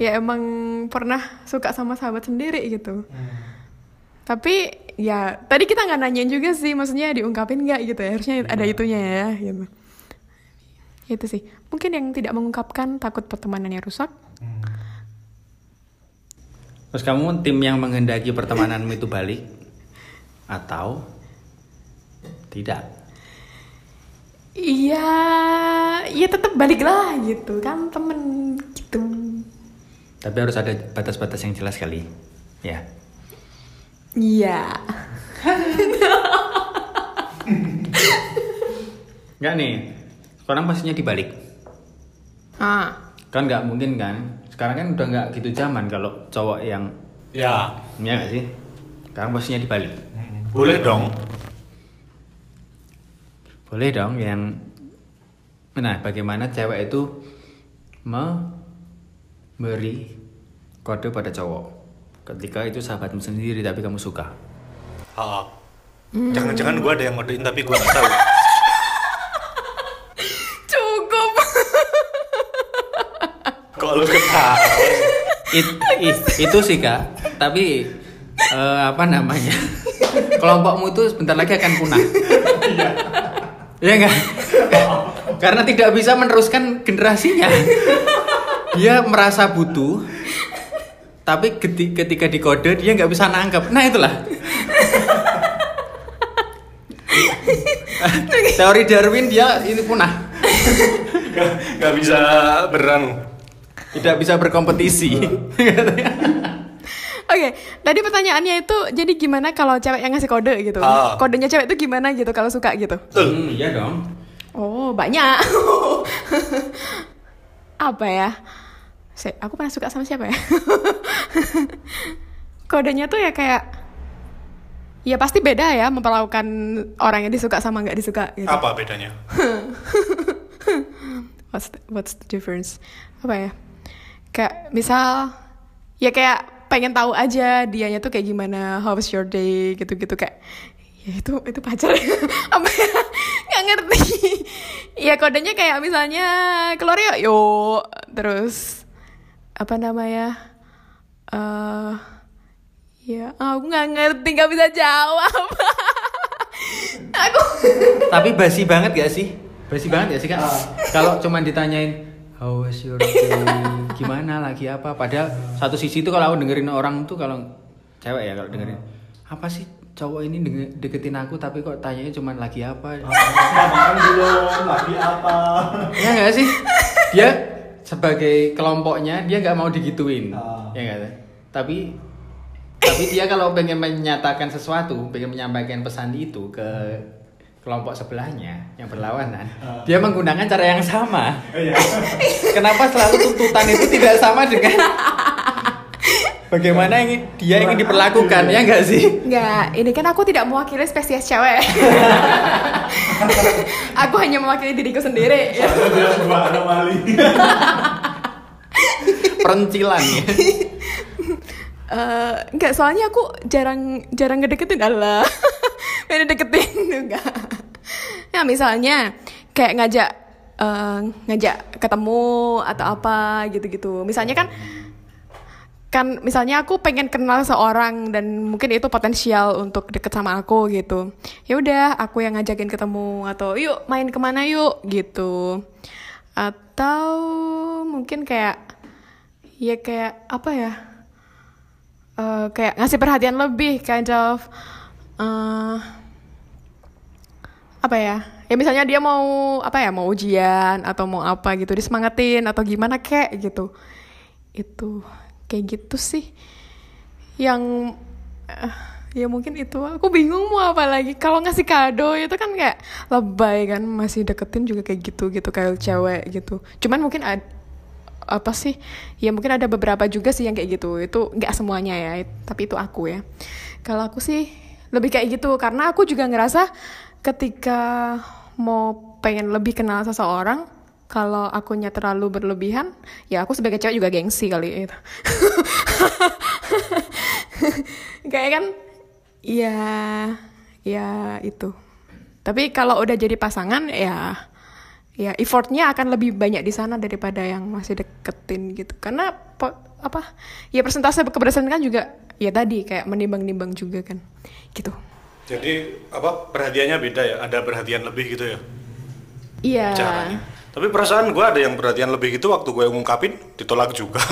ya emang pernah suka sama sahabat sendiri gitu. Tapi ya tadi kita nggak nanyain juga sih, maksudnya diungkapin nggak gitu ya? Harusnya ada itunya ya gitu. Itu sih. Mungkin yang tidak mengungkapkan takut pertemanannya rusak. Terus kamu tim yang menghendaki pertemananmu itu balik atau tidak? Iya, ya tetap balik lah gitu kan temen gitu. Tapi harus ada batas-batas yang jelas kali. Ya. Iya. Enggak nih. Sekarang pastinya dibalik. Ah, Kan nggak mungkin kan? Sekarang kan udah nggak gitu zaman kalau cowok yang Ya, ya nggak sih? Sekarang pastinya dibalik. boleh dong. Boleh dong yang Nah, bagaimana cewek itu memberi kode pada cowok ketika itu sahabatmu sendiri tapi kamu suka. Ha. Jangan-jangan gue ada yang ngodein tapi gue nggak tahu. cukup. Kok lu ketawa? It- i- itu sih kak, tapi eh, apa namanya kelompokmu itu sebentar lagi akan punah. Iya enggak? Karena tidak bisa meneruskan generasinya. Dia merasa butuh, tapi keti- ketika dikode dia nggak bisa nangkep. Nah itulah. Teori Darwin dia ini punah, Gak, gak bisa berang. tidak bisa berkompetisi. Oke, tadi pertanyaannya itu jadi gimana kalau cewek yang ngasih kode gitu? Ah. Kodenya cewek itu gimana gitu kalau suka gitu? Hmm, iya dong. Oh, banyak. Apa ya? Se- aku pernah suka sama siapa ya? Kodenya tuh ya kayak ya pasti beda ya memperlakukan orang yang disuka sama nggak disuka gitu. Apa bedanya? What's the, what's the difference? Apa ya? Kayak misal ya kayak pengen tahu aja dianya tuh kayak gimana, how was your day gitu-gitu kayak ya itu itu pacar. Apa ya? Nggak ngerti. Ya kodenya kayak misalnya keluar yuk. Yuk terus apa namanya eh ya aku nggak ngerti nggak bisa jawab. Aku Tapi basi banget gak sih? Basi banget gak sih kak? Kalau cuman ditanyain How was your day? Gimana lagi apa? Padahal satu sisi itu kalau aku dengerin orang tuh kalau cewek ya kalau dengerin apa sih cowok ini denge- deketin aku tapi kok tanyanya cuman lagi apa? Makan belum? Lagi apa? ya gak sih? Dia sebagai kelompoknya dia nggak mau digituin Ah. ya nggak tapi tapi dia kalau pengen menyatakan sesuatu pengen menyampaikan pesan itu ke kelompok sebelahnya yang berlawanan Ah. dia menggunakan cara yang sama Iya. kenapa selalu tuntutan itu tidak sama dengan bagaimana yang dia ingin diperlakukan ya nggak sih Enggak, ini kan aku tidak mewakili spesies cewek. aku hanya mewakili diriku sendiri. ya. Soalnya dia sebuah anomali. perencilan ya Eh, enggak, soalnya aku jarang jarang ngedeketin Allah. Main deketin enggak. Ya misalnya kayak ngajak eh, ngajak ketemu atau apa gitu-gitu. Misalnya kan kan misalnya aku pengen kenal seorang dan mungkin itu potensial untuk deket sama aku gitu. Ya udah aku yang ngajakin ketemu atau yuk main ke mana yuk? gitu. Atau mungkin kayak ya kayak apa ya Eh, kayak ngasih perhatian lebih kind of eh, apa ya ya misalnya dia mau apa ya mau ujian atau mau apa gitu disemangatin atau gimana kek gitu. Itu kayak gitu sih. Yang eh, ya mungkin itu aku bingung mau apa lagi. Kalau ngasih kado itu kan kayak lebay kan masih deketin juga kayak gitu gitu kayak cewek gitu. Cuman mungkin ad, apa sih ya mungkin ada beberapa juga sih yang kayak gitu. Itu nggak semuanya ya tapi itu aku ya. Kalau aku sih lebih kayak gitu karena aku juga ngerasa ketika mau pengen lebih kenal seseorang kalau akunya terlalu berlebihan ya aku sebagai cewek juga gengsi kali itu kayak kan ya ya itu. Tapi kalau udah jadi pasangan ya ya effortnya akan lebih banyak di sana daripada yang masih deketin gitu. Karena apa ya persentase keberhasilan kan juga ya tadi kayak menimbang-nimbang juga kan. Gitu Jadi apa perhatiannya beda ya? Ada perhatian lebih gitu ya iya caranya. Tapi perasaan gue ada yang perhatian lebih gitu waktu gue ngungkapin ditolak juga.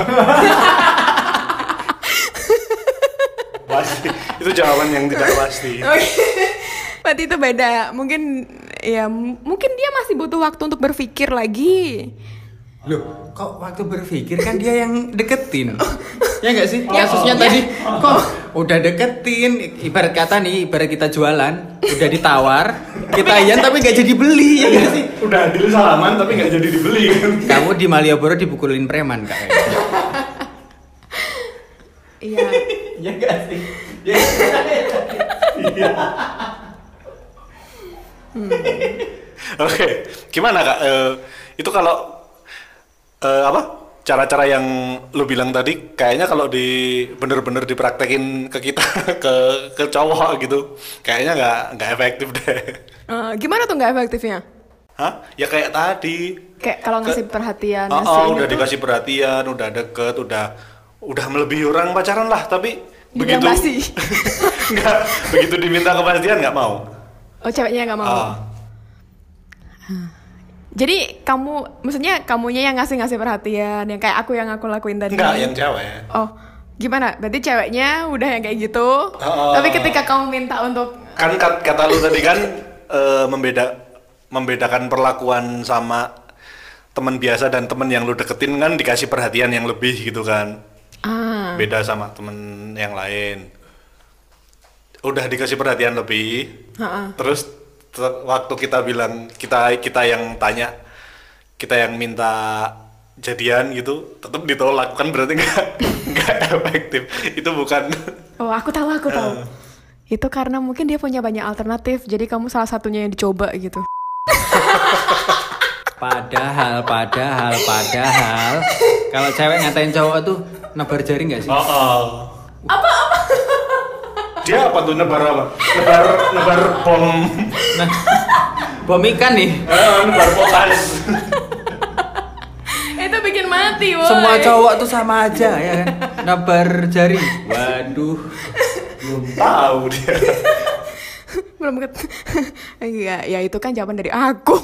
pasti itu jawaban yang tidak pasti. Oke. Berarti itu beda. Mungkin ya mungkin dia masih butuh waktu untuk berpikir lagi. Loh, kok waktu berpikir kan dia yang deketin. ya nggak sih? Ya, Kasusnya oh, tadi kok udah deketin, ibarat kata nih, ibarat kita jualan, udah ditawar, kita iyan tapi nggak jadi beli ya nggak sih? Udah deal salaman tapi nggak jadi dibeli kan. Kamu di Malioboro dipukulin preman kak. Iya. ya nggak sih? Oke, gimana kak? Eh, itu kalau eh, apa? Cara-cara yang lu bilang tadi, kayaknya kalau di bener-bener dipraktekin ke kita, ke ke cowok gitu, kayaknya nggak nggak efektif deh. Eh, gimana tuh nggak efektifnya? Hah? Ya kayak tadi. Kayak kalau ngasih perhatian, Oh, ngasih oh, udah tuh- dikasih perhatian, udah deket, udah udah melebihi orang pacaran lah, tapi Dibilang begitu nggak begitu diminta kepastian nggak mau. Oh ceweknya nggak mau. Ah. Jadi kamu, maksudnya kamunya yang ngasih-ngasih perhatian, yang kayak aku yang aku lakuin tadi. Enggak, yang cewek. Oh, gimana? Berarti ceweknya udah yang kayak gitu. Oh. Tapi ketika kamu minta untuk kan kat- kata lu tadi kan eh, membeda membedakan perlakuan sama teman biasa dan teman yang lu deketin kan dikasih perhatian yang lebih gitu kan ah, beda sama temen yang lain udah dikasih perhatian lebih Ha-ha. terus ter- waktu kita bilang kita kita yang tanya kita yang minta jadian gitu tetap ditolak kan berarti nggak nggak efektif itu bukan Oh, aku tahu, aku tahu. Eh. Itu karena mungkin dia punya banyak alternatif, jadi kamu salah satunya yang dicoba gitu. Padahal, padahal, padahal, kalau cewek ngatain cowok tuh nebar jari nggak sih? Oh, oh. Apa apa? Dia apa tuh nebar apa? Nebar nebar bom, Nah, bom ikan nih. eh, nebar potas. Itu bikin mati, woy. Semua cowok tuh sama aja ya kan. Nebar jari. Waduh. Belum tahu dia. belum ket Enggak, ya itu kan jawaban dari aku.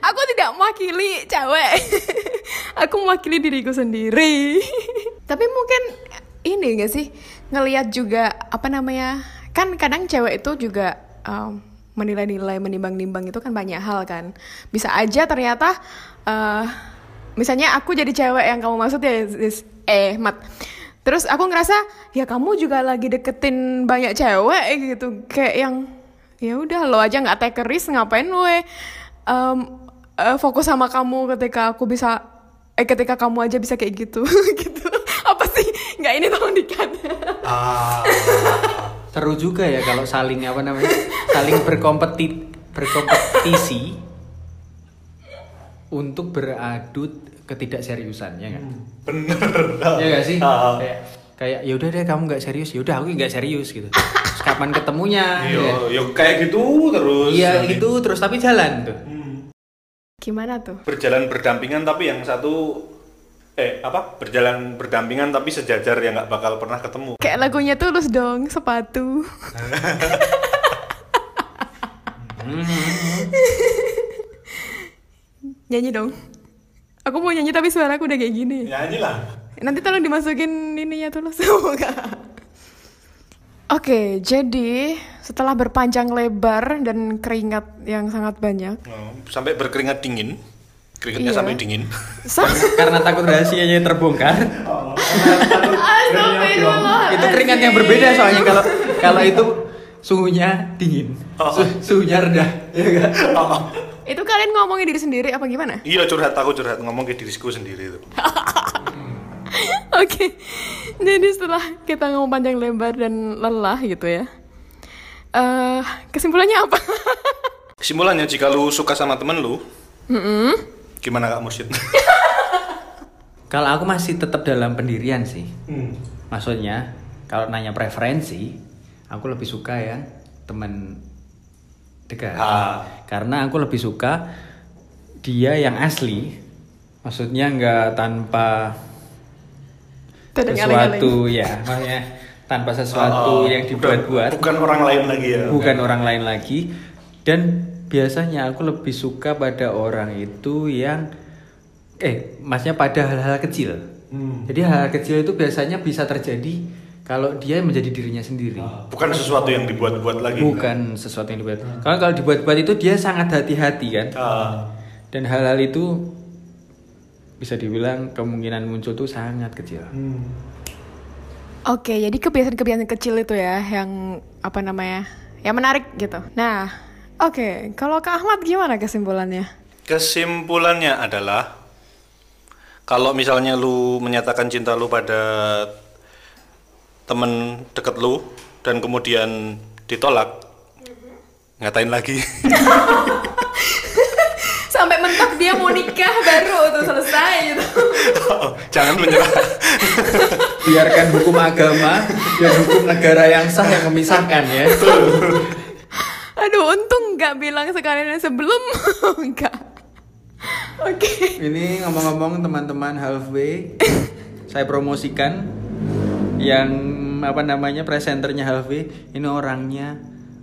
aku tidak mewakili cewek. aku mewakili diriku sendiri. Tapi mungkin ini enggak sih ngelihat juga apa namanya? Kan kadang cewek itu juga um, menilai-nilai, menimbang-nimbang itu kan banyak hal kan. Bisa aja ternyata eh, misalnya aku jadi cewek yang kamu maksud ya eh mat terus aku ngerasa ya kamu juga lagi deketin banyak cewek gitu kayak yang ya udah lo aja nggak take risk ngapain we em, eh, fokus sama kamu ketika aku bisa eh ketika kamu aja bisa kayak gitu gitu nggak ini tolong dikat Ah. Seru juga ya kalau saling apa namanya? Saling berkompetit berkompetisi untuk beradu ketidakseriusan ya nggak? Bener. Ya nggak sih? Ah. Kayak kayak yaudah deh kamu nggak serius, yaudah aku nggak serius gitu. Terus kapan ketemunya? Iya, ya. ya kayak gitu terus. Iya gitu terus tapi jalan tuh. gimana tuh Berjalan berdampingan tapi yang satu eh apa? Berjalan berdampingan tapi sejajar yang nggak bakal pernah ketemu. kayak lagunya tulus dong sepatu nyanyi dong aku mau nyanyi tapi suara aku udah kayak gini Nyanyi lah. nanti tolong dimasukin ininya tulus Enggak. Oke, jadi setelah berpanjang lebar dan keringat yang sangat banyak, Oh, sampai berkeringat dingin. Keringatnya Iya. sampai dingin. Karena takut rahasianya terbongkar. Itu keringat yang berbeda soalnya kalau kalau itu suhunya dingin, Oh. Su- suhunya rendah. Ya nggak? Oh, Itu kalian ngomongin diri sendiri apa gimana? iya curhat aku curhat ngomong ke diriku sendiri itu. Oke, jadi setelah kita ngomong panjang lebar dan lelah gitu ya, eh kesimpulannya apa? Kesimpulannya jika lu suka sama temen lu, Mm-mm. Gimana kak Mursyid? Kalau aku masih tetap dalam pendirian sih. Hmm. Maksudnya kalau nanya preferensi, aku lebih suka yang teman dekat. Ah. Karena aku lebih suka dia yang asli. Maksudnya nggak tanpa Tidak sesuatu ya, maksudnya tanpa sesuatu Oh, yang dibuat-buat. Bukan orang lain lagi ya. bukan orang lain lagi dan biasanya aku lebih suka pada orang itu yang eh maksudnya pada hal-hal kecil Hmm. jadi hal-hal kecil itu biasanya bisa terjadi kalau dia menjadi dirinya sendiri Bukan sesuatu yang dibuat-buat lagi. bukan sesuatu yang dibuat kalau kalau dibuat-buat itu dia sangat hati-hati kan Ah. dan hal-hal itu bisa dibilang kemungkinan muncul tuh sangat kecil Oke, jadi kebiasaan-kebiasaan kecil itu ya yang apa namanya? Yang menarik gitu. Nah, oke, kalau Kak Ahmad gimana kesimpulannya? Kesimpulannya adalah kalau misalnya lu menyatakan cinta lu pada temen deket lu dan kemudian ditolak, ngatain lagi. Sampai mentok dia mau nikah baru tuh selesai gitu. Jangan menyerah. biarkan hukum agama dan hukum negara yang sah yang memisahkan ya Aduh, untung nggak bilang sekalian yang sebelum. Enggak. Oke. Ini ngomong-ngomong teman-teman halfway, saya promosikan yang apa namanya presenternya halfway ini orangnya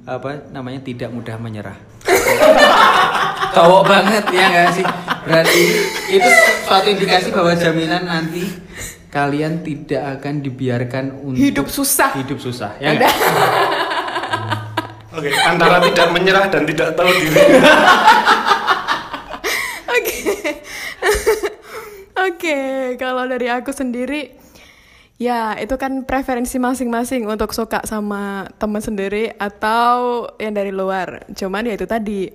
apa namanya tidak mudah menyerah. Cowok banget ya nggak sih? Berarti itu suatu indikasi bahwa jaminan nanti kalian tidak akan dibiarkan untuk Hidup susah. Hidup susah ya Oke, antara tidak menyerah dan tidak tahu diri. Oke. Oke, kalau dari aku sendiri ya itu kan preferensi masing-masing untuk suka sama teman sendiri atau yang dari luar. Cuman ya itu tadi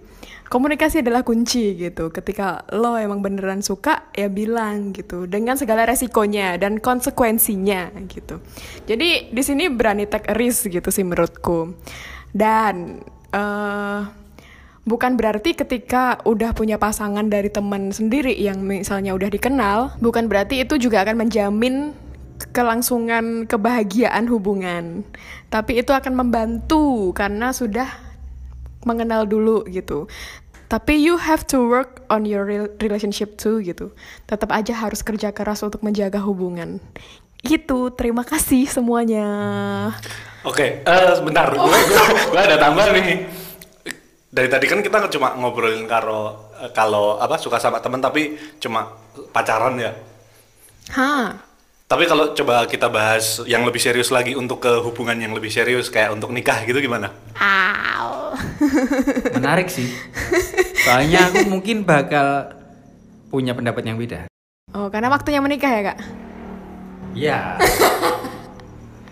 komunikasi adalah kunci gitu. Ketika lo emang beneran suka ya bilang gitu dengan segala resikonya dan konsekuensinya gitu. Jadi di sini berani take risk gitu sih menurutku. Dan eh Bukan berarti ketika udah punya pasangan dari teman sendiri yang misalnya udah dikenal, bukan berarti itu juga akan menjamin kelangsungan kebahagiaan hubungan. Tapi itu akan membantu karena sudah mengenal dulu gitu. Tapi you have to work on your rel- relationship too gitu. Tetap aja harus kerja keras untuk menjaga hubungan. Gitu, terima kasih semuanya. Oke, eh sebentar, gue, gue, gue ada tambah nih. Dari tadi kan kita cuma ngobrolin karo eh, kalau apa suka sama temen tapi cuma pacaran ya. Hah. Tapi kalau coba kita bahas yang lebih serius lagi untuk ke hubungan yang lebih serius kayak untuk nikah gitu gimana? Au. Menarik sih. Soalnya aku mungkin bakal punya pendapat yang beda. Oh, karena waktunya menikah ya, Kak? Ya.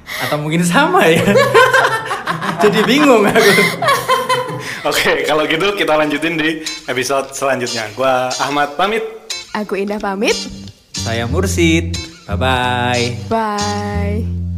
Atau mungkin sama ya. Jadi bingung aku. Oke, kalau gitu kita lanjutin di episode selanjutnya. Gua Ahmad pamit. Aku Indah pamit. Saya Mursid. Bye bye. Bye.